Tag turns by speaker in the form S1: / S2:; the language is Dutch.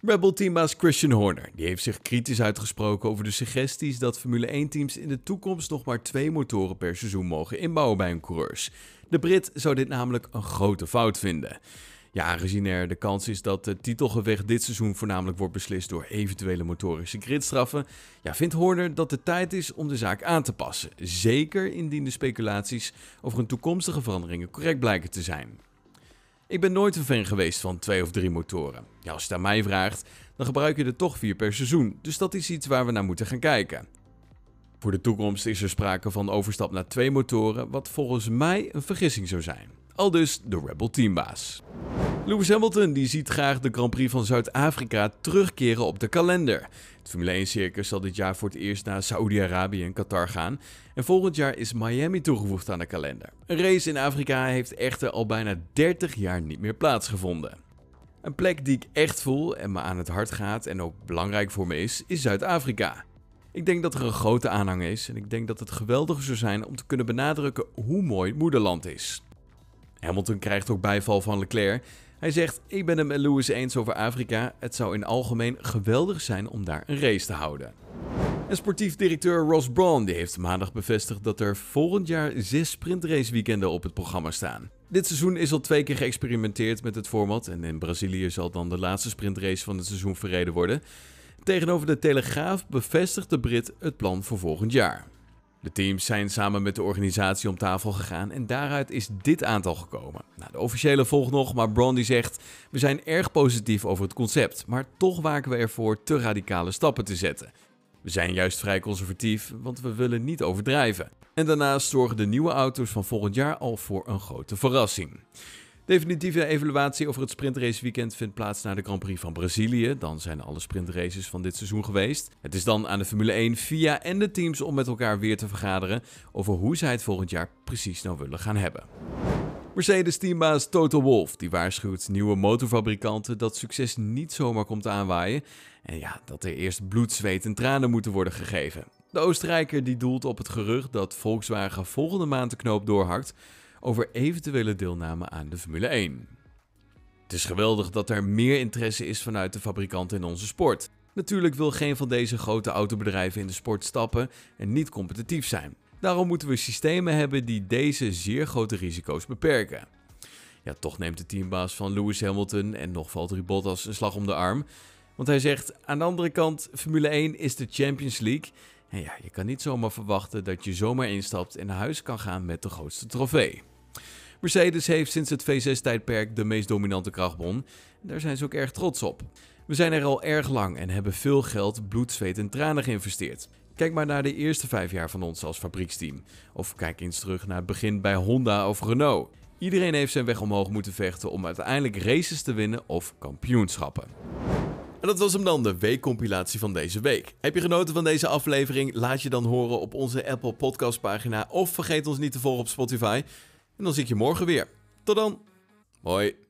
S1: Rebel teambaas Christian Horner die heeft zich kritisch uitgesproken over de suggesties dat Formule 1-teams in de toekomst nog maar twee motoren per seizoen mogen inbouwen bij hun coureurs. De Brit zou dit namelijk een grote fout vinden. Ja, aangezien er de kans is dat het titelgevecht dit seizoen voornamelijk wordt beslist door eventuele motorische gridstraffen, ja, vindt Horner dat het tijd is om de zaak aan te passen. Zeker indien de speculaties over een toekomstige veranderingen correct blijken te zijn. Ik ben nooit een fan geweest van twee of drie motoren. Ja, als je het aan mij vraagt, dan gebruik je er toch vier per seizoen, dus dat is iets waar we naar moeten gaan kijken. Voor de toekomst is er sprake van overstap naar twee motoren, wat volgens mij een vergissing zou zijn. Al dus de Rebel teambaas. Lewis Hamilton die ziet graag de Grand Prix van Zuid-Afrika terugkeren op de kalender. Het Formule 1-circus zal dit jaar voor het eerst naar Saoedi-Arabië en Qatar gaan. En volgend jaar is Miami toegevoegd aan de kalender. Een race in Afrika heeft echter al bijna 30 jaar niet meer plaatsgevonden. Een plek die ik echt voel en me aan het hart gaat en ook belangrijk voor me is, is Zuid-Afrika. Ik denk dat er een grote aanhang is en ik denk dat het geweldig zou zijn om te kunnen benadrukken hoe mooi moederland is. Hamilton krijgt ook bijval van Leclerc. Hij zegt: Ik ben het met Lewis eens over Afrika. Het zou in algemeen geweldig zijn om daar een race te houden. En sportief directeur Ross Brawn die heeft maandag bevestigd dat er volgend jaar zes sprintraceweekenden op het programma staan. Dit seizoen is al twee keer geëxperimenteerd met het format en in Brazilië zal dan de laatste sprintrace van het seizoen verreden worden. Tegenover de Telegraaf bevestigt de Brit het plan voor volgend jaar. De teams zijn samen met de organisatie om tafel gegaan en daaruit is dit aantal gekomen. Nou, de officiële volgt nog, maar Brandy zegt: We zijn erg positief over het concept, maar toch waken we ervoor te radicale stappen te zetten. We zijn juist vrij conservatief, want we willen niet overdrijven. En daarnaast zorgen de nieuwe auto's van volgend jaar al voor een grote verrassing. Definitieve evaluatie over het sprintraceweekend vindt plaats na de Grand Prix van Brazilië. Dan zijn alle sprintraces van dit seizoen geweest. Het is dan aan de Formule 1, FIA en de teams om met elkaar weer te vergaderen over hoe zij het volgend jaar precies nou willen gaan hebben. Mercedes-teambaas Toto Wolff die waarschuwt nieuwe motorfabrikanten dat succes niet zomaar komt aanwaaien en ja, dat er eerst bloed, zweet en tranen moeten worden gegeven. De Oostenrijker die doelt op het gerucht dat Volkswagen volgende maand de knoop doorhakt over eventuele deelname aan de Formule 1. Het is geweldig dat er meer interesse is vanuit de fabrikanten in onze sport. Natuurlijk wil geen van deze grote autobedrijven in de sport stappen en niet competitief zijn. Daarom moeten we systemen hebben die deze zeer grote risico's beperken. Ja, toch neemt de teambaas van Lewis Hamilton en nog Valtteri Bottas een slag om de arm. Want hij zegt, aan de andere kant, Formule 1 is de Champions League. En ja, je kan niet zomaar verwachten dat je zomaar instapt en naar huis kan gaan met de grootste trofee. Mercedes heeft sinds het V6-tijdperk de meest dominante krachtbron. Daar zijn ze ook erg trots op. We zijn er al erg lang en hebben veel geld, bloed, zweet en tranen geïnvesteerd. Kijk maar naar de eerste vijf jaar van ons als fabrieksteam. Of kijk eens terug naar het begin bij Honda of Renault. Iedereen heeft zijn weg omhoog moeten vechten om uiteindelijk races te winnen of kampioenschappen. En dat was hem dan, de weekcompilatie van deze week. Heb je genoten van deze aflevering? Laat je dan horen op onze Apple Podcast pagina of vergeet ons niet te volgen op Spotify. En dan zie ik je morgen weer. Tot dan. Hoi.